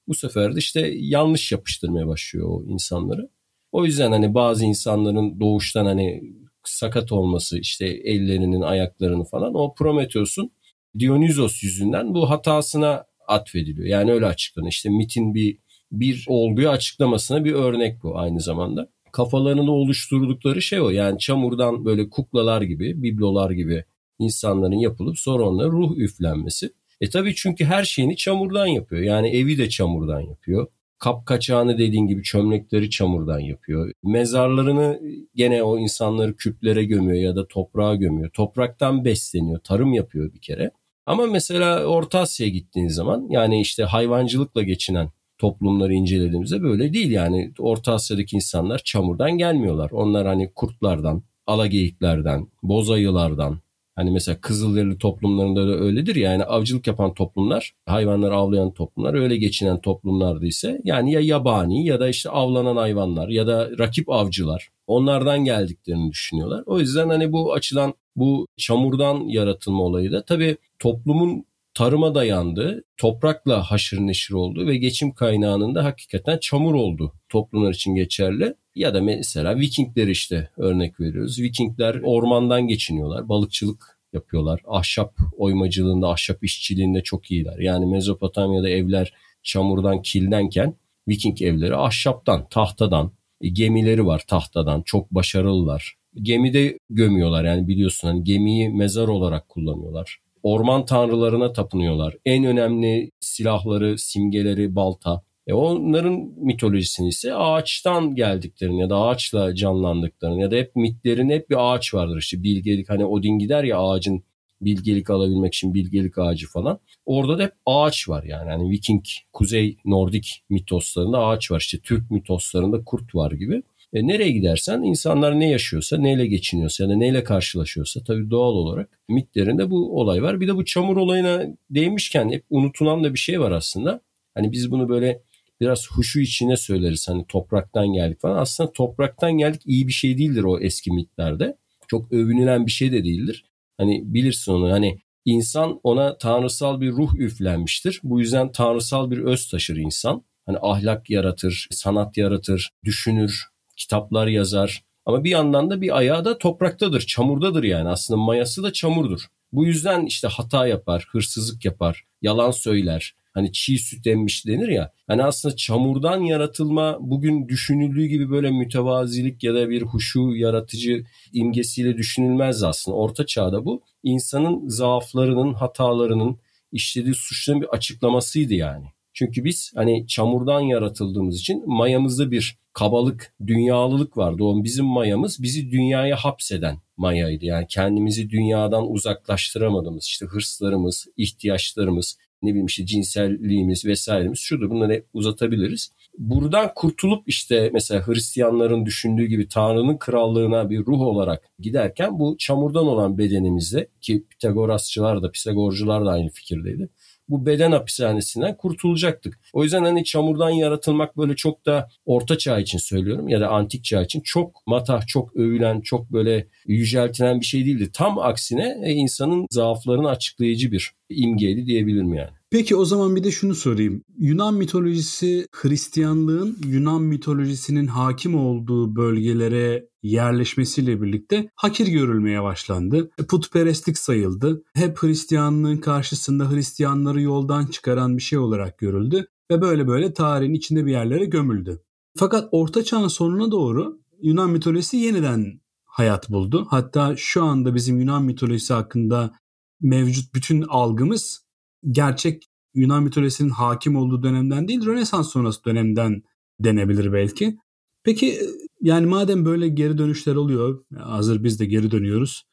Speaker 3: Bu sefer de işte yanlış yapıştırmaya başlıyor o insanları. O yüzden hani bazı insanların doğuştan hani sakat olması işte ellerinin ayaklarını falan o Prometheus'un Dionysos yüzünden bu hatasına atfediliyor. Yani öyle açıklanıyor. İşte mitin bir bir olguyu açıklamasına bir örnek bu aynı zamanda. Kafalarında oluşturdukları şey o. Yani çamurdan böyle kuklalar gibi, biblolar gibi insanların yapılıp sonra onlara ruh üflenmesi. E tabii çünkü her şeyini çamurdan yapıyor. Yani evi de çamurdan yapıyor. Kap kaçağını dediğin gibi çömlekleri çamurdan yapıyor. Mezarlarını gene o insanları küplere gömüyor ya da toprağa gömüyor. Topraktan besleniyor, tarım yapıyor bir kere. Ama mesela Orta Asya'ya gittiğin zaman yani işte hayvancılıkla geçinen toplumları incelediğimizde böyle değil yani. Orta Asya'daki insanlar çamurdan gelmiyorlar. Onlar hani kurtlardan, alageyiklerden, bozayılardan, Hani mesela Kızılderili toplumlarında da öyledir ya yani avcılık yapan toplumlar, hayvanları avlayan toplumlar öyle geçinen toplumlardı ise yani ya yabani ya da işte avlanan hayvanlar ya da rakip avcılar onlardan geldiklerini düşünüyorlar. O yüzden hani bu açıdan bu çamurdan yaratılma olayı da tabii toplumun tarıma dayandı, toprakla haşır neşir oldu ve geçim kaynağının da hakikaten çamur oldu toplumlar için geçerli. Ya da mesela Vikingler işte örnek veriyoruz. Vikingler ormandan geçiniyorlar, balıkçılık yapıyorlar. Ahşap oymacılığında, ahşap işçiliğinde çok iyiler. Yani Mezopotamya'da evler çamurdan, kildenken Viking evleri ahşaptan, tahtadan, e, gemileri var tahtadan. Çok başarılılar. Gemide gömüyorlar yani biliyorsun hani gemiyi mezar olarak kullanıyorlar orman tanrılarına tapınıyorlar. En önemli silahları, simgeleri balta. E onların mitolojisini ise ağaçtan geldiklerini ya da ağaçla canlandıklarını ya da hep mitlerin hep bir ağaç vardır işte bilgelik hani Odin gider ya ağacın bilgelik alabilmek için bilgelik ağacı falan. Orada da hep ağaç var yani. yani Viking, Kuzey Nordik mitoslarında ağaç var. İşte Türk mitoslarında kurt var gibi. E, nereye gidersen insanlar ne yaşıyorsa, neyle geçiniyorsa ya da neyle karşılaşıyorsa tabii doğal olarak mitlerinde bu olay var. Bir de bu çamur olayına değmişken hep unutulan da bir şey var aslında. Hani biz bunu böyle biraz huşu içine söyleriz hani topraktan geldik falan. Aslında topraktan geldik iyi bir şey değildir o eski mitlerde. Çok övünülen bir şey de değildir. Hani bilirsin onu hani insan ona tanrısal bir ruh üflenmiştir. Bu yüzden tanrısal bir öz taşır insan. Hani ahlak yaratır, sanat yaratır, düşünür, kitaplar yazar. Ama bir yandan da bir ayağı da topraktadır, çamurdadır yani. Aslında mayası da çamurdur. Bu yüzden işte hata yapar, hırsızlık yapar, yalan söyler. Hani çiğ süt emmiş denir ya. Hani aslında çamurdan yaratılma bugün düşünüldüğü gibi böyle mütevazilik ya da bir huşu yaratıcı imgesiyle düşünülmez aslında. Orta çağda bu insanın zaaflarının, hatalarının, işlediği suçların bir açıklamasıydı yani. Çünkü biz hani çamurdan yaratıldığımız için mayamızda bir kabalık, dünyalılık vardı. O bizim mayamız bizi dünyaya hapseden mayaydı. Yani kendimizi dünyadan uzaklaştıramadığımız işte hırslarımız, ihtiyaçlarımız, ne bileyim işte cinselliğimiz vesairemiz şurada bunları uzatabiliriz. Buradan kurtulup işte mesela Hristiyanların düşündüğü gibi Tanrı'nın krallığına bir ruh olarak giderken bu çamurdan olan bedenimizde ki Pitagorasçılar da Pisagorcular da aynı fikirdeydi bu beden hapishanesinden kurtulacaktık. O yüzden hani çamurdan yaratılmak böyle çok da orta çağ için söylüyorum ya da antik çağ için çok matah, çok övülen, çok böyle yüceltilen bir şey değildi. Tam aksine e, insanın zaaflarını açıklayıcı bir imgeydi diyebilirim yani.
Speaker 2: Peki o zaman bir de şunu sorayım. Yunan mitolojisi Hristiyanlığın Yunan mitolojisinin hakim olduğu bölgelere yerleşmesiyle birlikte hakir görülmeye başlandı. E, putperestlik sayıldı. Hep Hristiyanlığın karşısında Hristiyanları yoldan çıkaran bir şey olarak görüldü ve böyle böyle tarihin içinde bir yerlere gömüldü. Fakat Orta Çağ'ın sonuna doğru Yunan mitolojisi yeniden hayat buldu. Hatta şu anda bizim Yunan mitolojisi hakkında mevcut bütün algımız gerçek Yunan mitolojisinin hakim olduğu dönemden değil Rönesans sonrası dönemden denebilir belki. Peki yani madem böyle geri dönüşler oluyor hazır biz de geri dönüyoruz.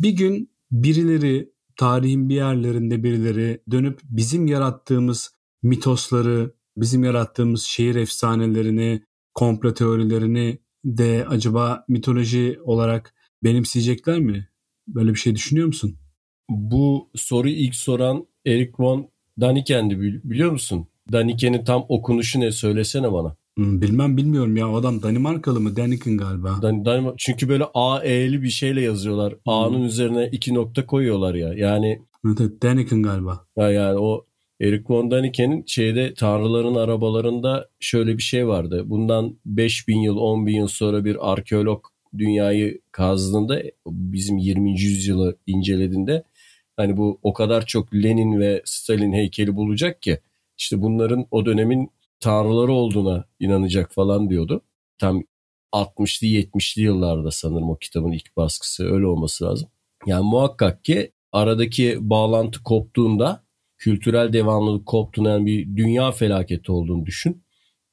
Speaker 2: Bir gün birileri tarihin bir yerlerinde birileri dönüp bizim yarattığımız mitosları, bizim yarattığımız şehir efsanelerini, komplo teorilerini de acaba mitoloji olarak benimseyecekler mi? Böyle bir şey düşünüyor musun?
Speaker 3: Bu soruyu ilk soran Eric von Daniken'di biliyor musun? Daniken'in tam okunuşu ne söylesene bana.
Speaker 2: Hmm, bilmem bilmiyorum ya adam Danimarkalı mı? Daniken galiba.
Speaker 3: Dan, Danimar çünkü böyle A E'li bir şeyle yazıyorlar. Hmm. A'nın üzerine iki nokta koyuyorlar ya. Yani
Speaker 2: Evet, evet Daniken galiba.
Speaker 3: Ya yani o Eric von Daniken'in şeyde tanrıların arabalarında şöyle bir şey vardı. Bundan 5000 yıl 10 bin yıl sonra bir arkeolog dünyayı kazdığında bizim 20. yüzyılı incelediğinde Hani bu o kadar çok Lenin ve Stalin heykeli bulacak ki işte bunların o dönemin tanrıları olduğuna inanacak falan diyordu. Tam 60'lı 70'li yıllarda sanırım o kitabın ilk baskısı öyle olması lazım. Yani muhakkak ki aradaki bağlantı koptuğunda kültürel devamlılık koptuğunda yani bir dünya felaketi olduğunu düşün.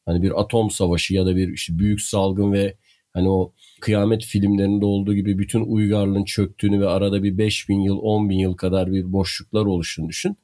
Speaker 3: Hani bir atom savaşı ya da bir işte büyük salgın ve Hani o kıyamet filmlerinde olduğu gibi bütün uygarlığın çöktüğünü ve arada bir 5000 yıl 10 bin yıl kadar bir boşluklar oluşunu düşün.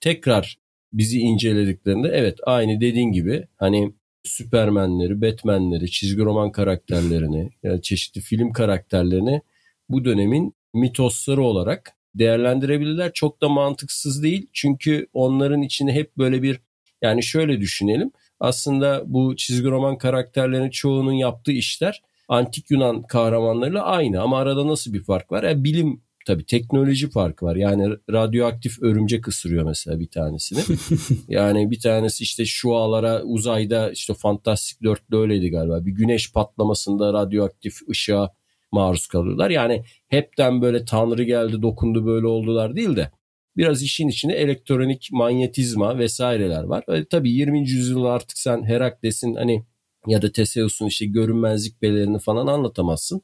Speaker 3: Tekrar bizi incelediklerinde evet aynı dediğin gibi hani Süpermenleri, Batmanleri, çizgi roman karakterlerini, (laughs) yani çeşitli film karakterlerini bu dönemin mitosları olarak değerlendirebilirler. Çok da mantıksız değil. Çünkü onların içine hep böyle bir yani şöyle düşünelim. Aslında bu çizgi roman karakterlerinin çoğunun yaptığı işler antik Yunan kahramanlarıyla aynı ama arada nasıl bir fark var? Yani bilim tabii teknoloji farkı var. Yani radyoaktif örümcek ısırıyor mesela bir tanesini. (laughs) yani bir tanesi işte şu ağlara uzayda işte Fantastik 4'te öyleydi galiba. Bir güneş patlamasında radyoaktif ışığa maruz kalıyorlar. Yani hepten böyle tanrı geldi dokundu böyle oldular değil de biraz işin içinde elektronik manyetizma vesaireler var. E, tabii 20. yüzyılda artık sen Herakles'in hani ya da Teseus'un işte görünmezlik belerini falan anlatamazsın.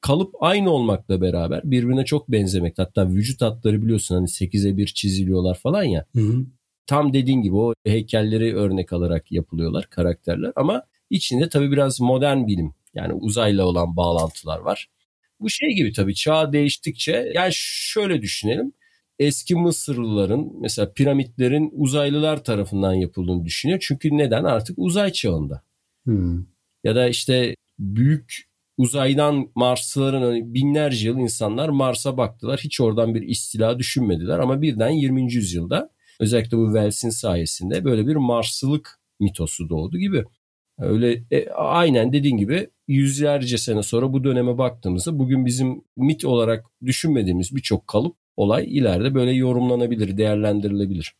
Speaker 3: Kalıp aynı olmakla beraber birbirine çok benzemek. Hatta vücut hatları biliyorsun hani 8'e 1 çiziliyorlar falan ya. Hı hı. Tam dediğin gibi o heykelleri örnek alarak yapılıyorlar karakterler ama içinde tabii biraz modern bilim yani uzayla olan bağlantılar var. Bu şey gibi tabii çağ değiştikçe yani şöyle düşünelim. Eski Mısırlıların mesela piramitlerin uzaylılar tarafından yapıldığını düşünüyor. Çünkü neden? Artık uzay çağında. Hmm. Ya da işte büyük uzaydan Marslıların hani binlerce yıl insanlar Mars'a baktılar. Hiç oradan bir istila düşünmediler ama birden 20. yüzyılda özellikle bu Wells'in sayesinde böyle bir Marslılık mitosu doğdu gibi. Öyle e, aynen dediğin gibi yüzlerce sene sonra bu döneme baktığımızda bugün bizim mit olarak düşünmediğimiz birçok kalıp olay ileride böyle yorumlanabilir, değerlendirilebilir.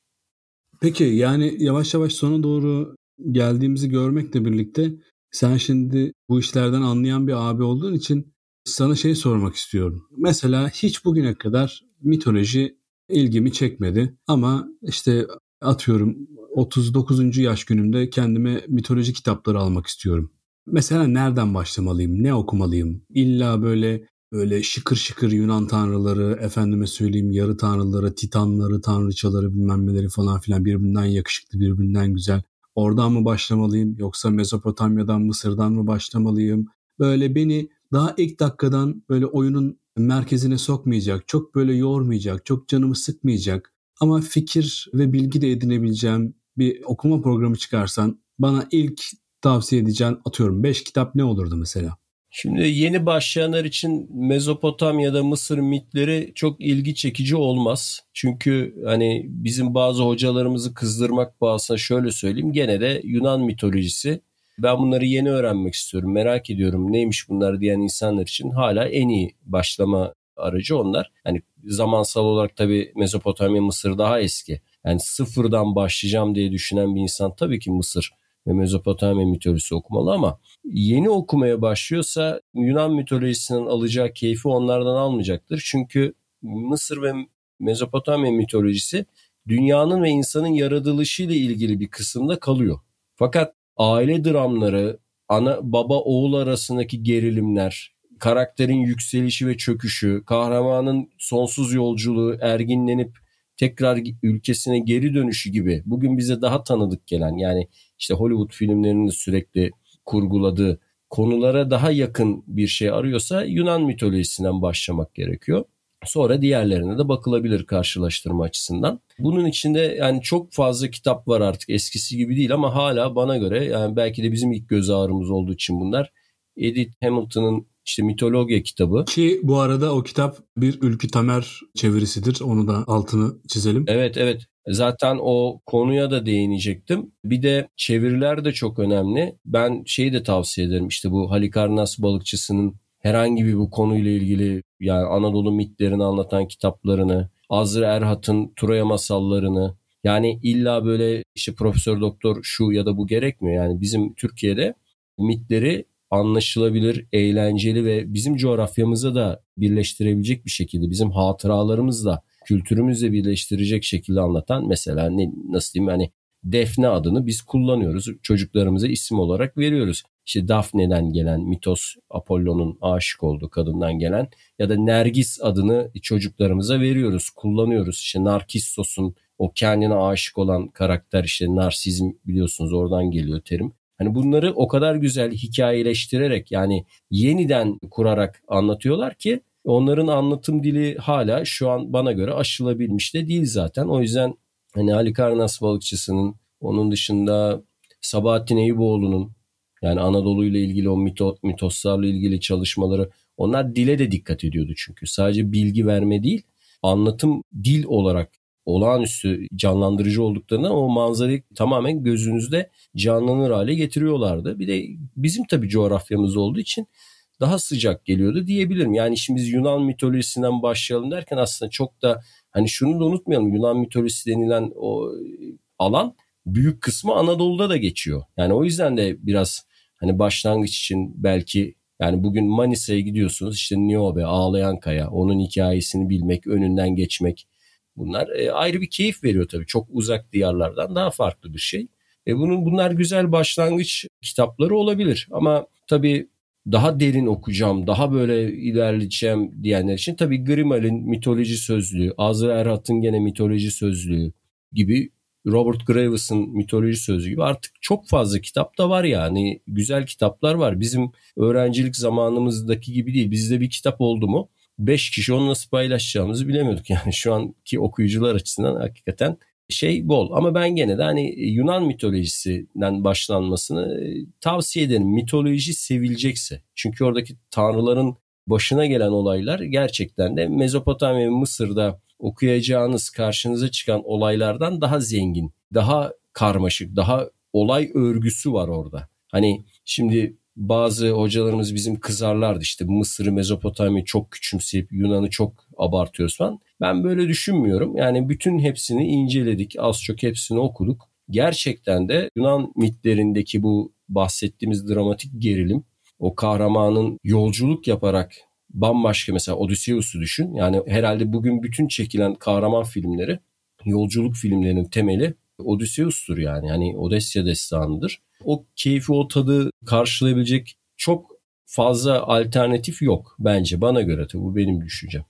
Speaker 2: Peki yani yavaş yavaş sona doğru geldiğimizi görmekle birlikte sen şimdi bu işlerden anlayan bir abi olduğun için sana şey sormak istiyorum. Mesela hiç bugüne kadar mitoloji ilgimi çekmedi ama işte atıyorum 39. yaş günümde kendime mitoloji kitapları almak istiyorum. Mesela nereden başlamalıyım? Ne okumalıyım? İlla böyle böyle şıkır şıkır Yunan tanrıları, efendime söyleyeyim yarı tanrıları, titanları, tanrıçaları bilmem neleri falan filan birbirinden yakışıklı, birbirinden güzel. Oradan mı başlamalıyım yoksa Mezopotamya'dan, Mısır'dan mı başlamalıyım? Böyle beni daha ilk dakikadan böyle oyunun merkezine sokmayacak, çok böyle yormayacak, çok canımı sıkmayacak ama fikir ve bilgi de edinebileceğim bir okuma programı çıkarsan bana ilk tavsiye edeceğin atıyorum 5 kitap ne olurdu mesela?
Speaker 3: Şimdi yeni başlayanlar için Mezopotamya'da Mısır mitleri çok ilgi çekici olmaz. Çünkü hani bizim bazı hocalarımızı kızdırmak bağısına şöyle söyleyeyim. Gene de Yunan mitolojisi. Ben bunları yeni öğrenmek istiyorum. Merak ediyorum neymiş bunlar diyen insanlar için hala en iyi başlama aracı onlar. Hani zamansal olarak tabii Mezopotamya, Mısır daha eski. Yani sıfırdan başlayacağım diye düşünen bir insan tabii ki Mısır ve Mezopotamya mitolojisi okumalı ama yeni okumaya başlıyorsa Yunan mitolojisinden alacağı keyfi onlardan almayacaktır. Çünkü Mısır ve Mezopotamya mitolojisi dünyanın ve insanın yaratılışı ile ilgili bir kısımda kalıyor. Fakat aile dramları, ana baba oğul arasındaki gerilimler, karakterin yükselişi ve çöküşü, kahramanın sonsuz yolculuğu, erginlenip tekrar ülkesine geri dönüşü gibi bugün bize daha tanıdık gelen yani işte Hollywood filmlerinin sürekli kurguladığı konulara daha yakın bir şey arıyorsa Yunan mitolojisinden başlamak gerekiyor. Sonra diğerlerine de bakılabilir karşılaştırma açısından. Bunun içinde yani çok fazla kitap var artık eskisi gibi değil ama hala bana göre yani belki de bizim ilk göz ağrımız olduğu için bunlar. Edith Hamilton'ın işte mitoloji kitabı.
Speaker 2: Ki bu arada o kitap bir Ülkü Tamer çevirisidir. Onu da altını çizelim.
Speaker 3: Evet evet. Zaten o konuya da değinecektim. Bir de çeviriler de çok önemli. Ben şeyi de tavsiye ederim. İşte bu Halikarnas balıkçısının herhangi bir bu konuyla ilgili yani Anadolu mitlerini anlatan kitaplarını, Azra Erhat'ın Troya masallarını yani illa böyle işte profesör doktor şu ya da bu gerekmiyor. Yani bizim Türkiye'de mitleri anlaşılabilir, eğlenceli ve bizim coğrafyamıza da birleştirebilecek bir şekilde, bizim hatıralarımızla, kültürümüzle birleştirecek şekilde anlatan mesela ne, nasıl diyeyim hani Defne adını biz kullanıyoruz. Çocuklarımıza isim olarak veriyoruz. İşte Daphne'den gelen mitos Apollo'nun aşık olduğu kadından gelen ya da Nergis adını çocuklarımıza veriyoruz, kullanıyoruz. İşte Narkissos'un o kendine aşık olan karakter işte narsizm biliyorsunuz oradan geliyor terim. Hani bunları o kadar güzel hikayeleştirerek yani yeniden kurarak anlatıyorlar ki onların anlatım dili hala şu an bana göre aşılabilmiş de değil zaten. O yüzden hani Halikarnas balıkçısının onun dışında Sabahattin Eyüboğlu'nun yani Anadolu ile ilgili o mito, mitoslarla ilgili çalışmaları onlar dile de dikkat ediyordu çünkü. Sadece bilgi verme değil anlatım dil olarak olağanüstü canlandırıcı olduklarına o manzarayı tamamen gözünüzde canlanır hale getiriyorlardı. Bir de bizim tabii coğrafyamız olduğu için daha sıcak geliyordu diyebilirim. Yani şimdi biz Yunan mitolojisinden başlayalım derken aslında çok da hani şunu da unutmayalım Yunan mitolojisi denilen o alan büyük kısmı Anadolu'da da geçiyor. Yani o yüzden de biraz hani başlangıç için belki yani bugün Manisa'ya gidiyorsunuz işte Niobe, Ağlayan Kaya, onun hikayesini bilmek, önünden geçmek bunlar e, ayrı bir keyif veriyor tabii. Çok uzak diyarlardan daha farklı bir şey. E, bunun bunlar güzel başlangıç kitapları olabilir ama tabii daha derin okuyacağım, daha böyle ilerleyeceğim diyenler için tabii Grimal'in mitoloji sözlüğü, Azra Erhat'ın gene mitoloji sözlüğü gibi Robert Graves'ın mitoloji sözü gibi artık çok fazla kitap da var yani. Güzel kitaplar var. Bizim öğrencilik zamanımızdaki gibi değil. Bizde bir kitap oldu mu 5 kişi onu nasıl paylaşacağımızı bilemiyorduk. (laughs) Yani şu anki okuyucular açısından hakikaten şey bol. Ama ben gene de hani Yunan mitolojisinden başlanmasını e, tavsiye ederim. Mitoloji sevilecekse. Çünkü oradaki tanrıların başına gelen olaylar gerçekten de Mezopotamya ve Mısır'da okuyacağınız karşınıza çıkan olaylardan daha zengin, daha karmaşık, daha olay örgüsü var orada. Hani şimdi bazı hocalarımız bizim kızarlardı işte Mısır'ı Mezopotamya'yı çok küçümseyip Yunan'ı çok abartıyoruz falan. Ben böyle düşünmüyorum. Yani bütün hepsini inceledik. Az çok hepsini okuduk. Gerçekten de Yunan mitlerindeki bu bahsettiğimiz dramatik gerilim o kahramanın yolculuk yaparak bambaşka mesela Odysseus'u düşün. Yani herhalde bugün bütün çekilen kahraman filmleri yolculuk filmlerinin temeli Odysseus'tur yani. Hani Odesya destanıdır. O keyfi, o tadı karşılayabilecek çok fazla alternatif yok bence bana göre tabii bu benim düşüncem.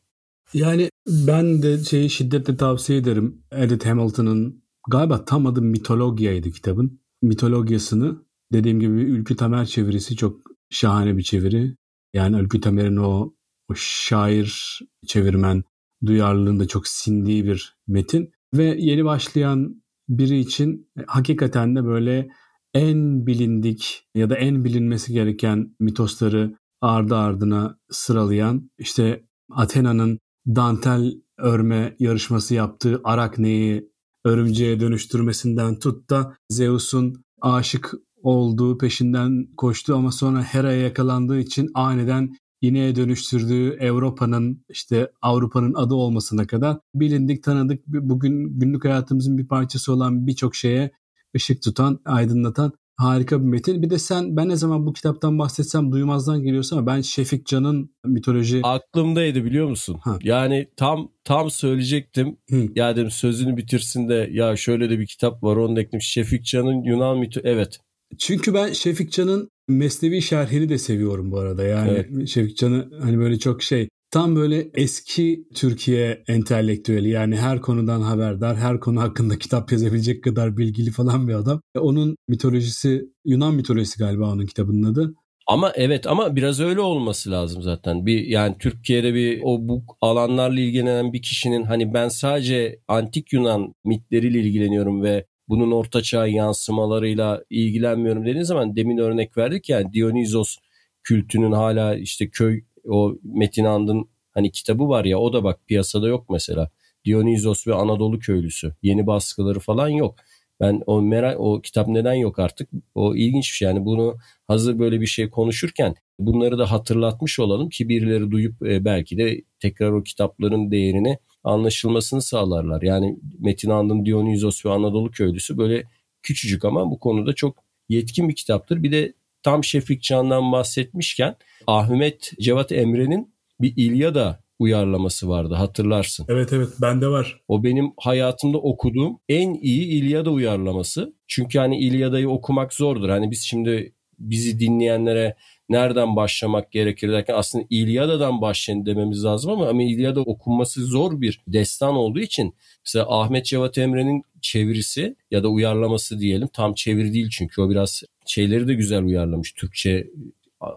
Speaker 2: Yani ben de şeyi şiddetle tavsiye ederim. Edith Hamilton'ın galiba tam adı Mitologya'ydı kitabın. Mitologyasını dediğim gibi Ülkü Tamer çevirisi çok şahane bir çeviri. Yani Ülkü Tamer'in o, o şair çevirmen duyarlılığında çok sindiği bir metin. Ve yeni başlayan biri için hakikaten de böyle en bilindik ya da en bilinmesi gereken mitosları ardı ardına sıralayan işte Athena'nın dantel örme yarışması yaptığı Arakne'yi örümceğe dönüştürmesinden tut da Zeus'un aşık olduğu peşinden koştu ama sonra Hera'ya yakalandığı için aniden ineğe dönüştürdüğü Avrupa'nın işte Avrupa'nın adı olmasına kadar bilindik tanıdık bugün günlük hayatımızın bir parçası olan birçok şeye ışık tutan, aydınlatan harika bir metin. Bir de sen ben ne zaman bu kitaptan bahsetsem duymazdan geliyorsun ama ben Şefik Can'ın mitoloji...
Speaker 3: Aklımdaydı biliyor musun? Ha. Yani tam tam söyleyecektim. Hı. Ya dedim sözünü bitirsin de ya şöyle de bir kitap var onu eklemiş. Şefik Can'ın Yunan mito evet.
Speaker 2: Çünkü ben Şefik Can'ın Mesnevi şerhini de seviyorum bu arada. Yani evet. Şefik Can'ı hani böyle çok şey tam böyle eski Türkiye entelektüeli yani her konudan haberdar, her konu hakkında kitap yazabilecek kadar bilgili falan bir adam. Onun mitolojisi Yunan mitolojisi galiba onun kitabının adı.
Speaker 3: Ama evet ama biraz öyle olması lazım zaten. Bir yani Türkiye'de bir o bu alanlarla ilgilenen bir kişinin hani ben sadece antik Yunan mitleriyle ilgileniyorum ve bunun ortaçağ yansımalarıyla ilgilenmiyorum dediğin zaman demin örnek verdik yani Dionizos kültünün hala işte köy o Metin And'ın hani kitabı var ya o da bak piyasada yok mesela. Dionizos ve Anadolu köylüsü. Yeni baskıları falan yok. Ben o merak o kitap neden yok artık? O ilginç bir şey. Yani bunu hazır böyle bir şey konuşurken bunları da hatırlatmış olalım ki birileri duyup e, belki de tekrar o kitapların değerini anlaşılmasını sağlarlar. Yani Metin Andın Dionizos ve Anadolu köylüsü böyle küçücük ama bu konuda çok yetkin bir kitaptır. Bir de tam Şefik Can'dan bahsetmişken Ahmet Cevat Emre'nin bir İlyada uyarlaması vardı hatırlarsın.
Speaker 2: Evet evet bende var.
Speaker 3: O benim hayatımda okuduğum en iyi İlyada uyarlaması. Çünkü hani İlyada'yı okumak zordur. Hani biz şimdi bizi dinleyenlere nereden başlamak gerekir derken aslında İlyada'dan başlayın dememiz lazım ama, ama İlyada okunması zor bir destan olduğu için mesela Ahmet Cevat Emre'nin çevirisi ya da uyarlaması diyelim tam çeviri değil çünkü o biraz şeyleri de güzel uyarlamış. Türkçe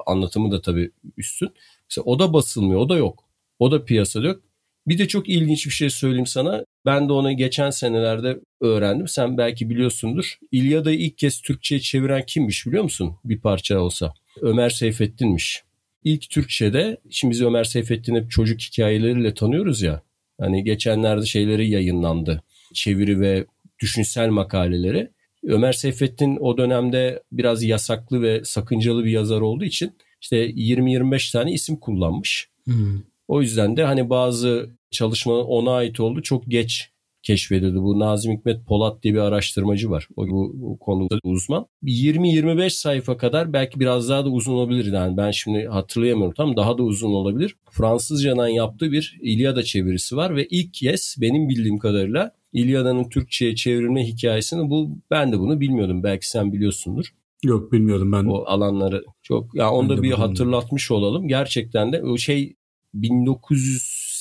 Speaker 3: anlatımı da tabii üstün. Mesela o da basılmıyor o da yok. O da piyasada yok. Bir de çok ilginç bir şey söyleyeyim sana. Ben de onu geçen senelerde öğrendim. Sen belki biliyorsundur. İlyada'yı ilk kez Türkçe'ye çeviren kimmiş biliyor musun? Bir parça olsa. Ömer Seyfettin'miş. İlk Türkçe'de, şimdi biz Ömer Seyfettin'i hep çocuk hikayeleriyle tanıyoruz ya. Hani geçenlerde şeyleri yayınlandı. Çeviri ve düşünsel makaleleri. Ömer Seyfettin o dönemde biraz yasaklı ve sakıncalı bir yazar olduğu için işte 20-25 tane isim kullanmış. Hmm. O yüzden de hani bazı çalışma ona ait oldu. Çok geç keşfedildi. Bu Nazım Hikmet Polat diye bir araştırmacı var. O bu, bu konuda uzman. 20-25 sayfa kadar belki biraz daha da uzun olabilir. Yani ben şimdi hatırlayamıyorum tam daha da uzun olabilir. Fransızcadan yaptığı bir İlyada çevirisi var ve ilk kez benim bildiğim kadarıyla İlyada'nın Türkçe'ye çevrilme hikayesini bu ben de bunu bilmiyordum. Belki sen biliyorsundur.
Speaker 2: Yok bilmiyordum ben.
Speaker 3: O alanları çok ya yani onu da bir hatırlatmış olalım. Gerçekten de o şey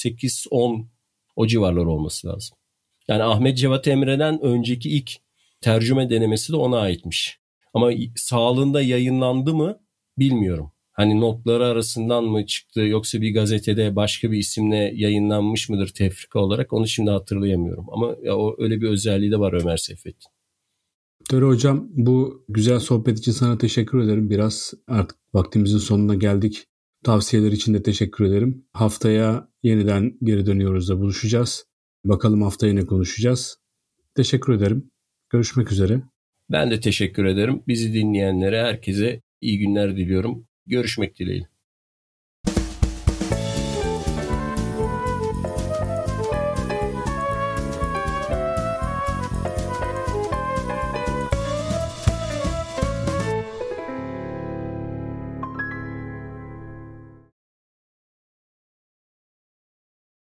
Speaker 3: 1908-10 o civarlar olması lazım. Yani Ahmet Cevat Emre'den önceki ilk tercüme denemesi de ona aitmiş. Ama sağlığında yayınlandı mı bilmiyorum. Hani notları arasından mı çıktı yoksa bir gazetede başka bir isimle yayınlanmış mıdır tefrika olarak onu şimdi hatırlayamıyorum. Ama ya o öyle bir özelliği de var Ömer Seyfettin.
Speaker 2: Tere Hocam bu güzel sohbet için sana teşekkür ederim. Biraz artık vaktimizin sonuna geldik. Tavsiyeler için de teşekkür ederim. Haftaya yeniden geri dönüyoruz da buluşacağız. Bakalım haftaya ne konuşacağız. Teşekkür ederim. Görüşmek üzere.
Speaker 3: Ben de teşekkür ederim. Bizi dinleyenlere herkese iyi günler diliyorum. Görüşmek dileğiyle.